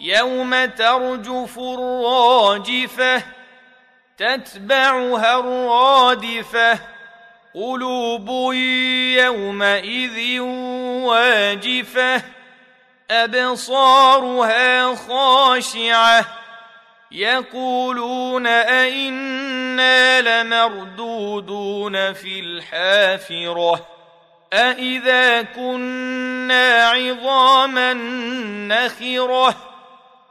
يوم ترجف الراجفه تتبعها الرادفه قلوب يومئذ واجفه ابصارها خاشعه يقولون أئنا لمردودون في الحافرة أئذا كنا عظاما نخرة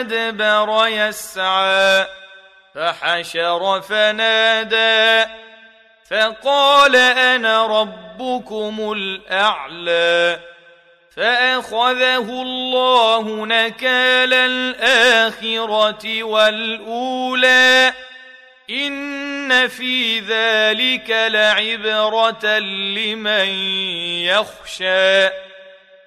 أدبر يسعى فحشر فنادى فقال أنا ربكم الأعلى فأخذه الله نكال الآخرة والأولى. إن في ذلك لعبرة لمن يخشى.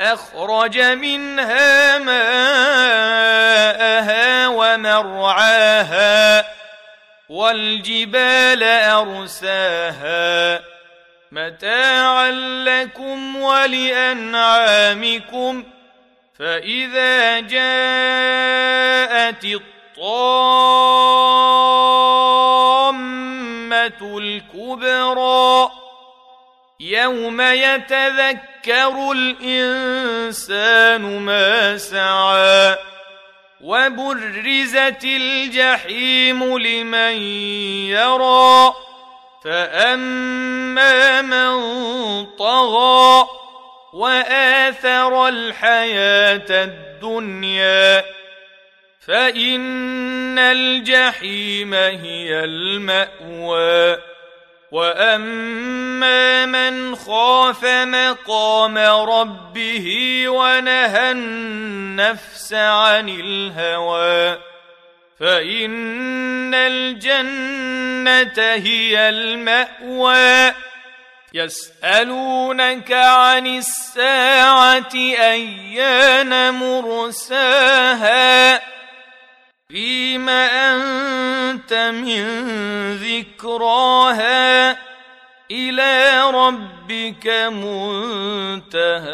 أخرج منها ماءها ومرعاها والجبال أرساها متاعا لكم ولأنعامكم فإذا جاءت يوم يتذكر الإنسان ما سعى وبرزت الجحيم لمن يرى فأما من طغى واثر الحياة الدنيا فان الجحيم هي الماوى واما من خاف مقام ربه ونهى النفس عن الهوى فان الجنه هي الماوى يسألونك عن الساعة أيان مرساها فيم أنت من ذكراها إلى ربك منتهاها.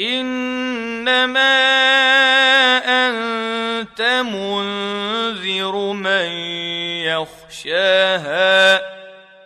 إنما أنت منذر من يخشاها.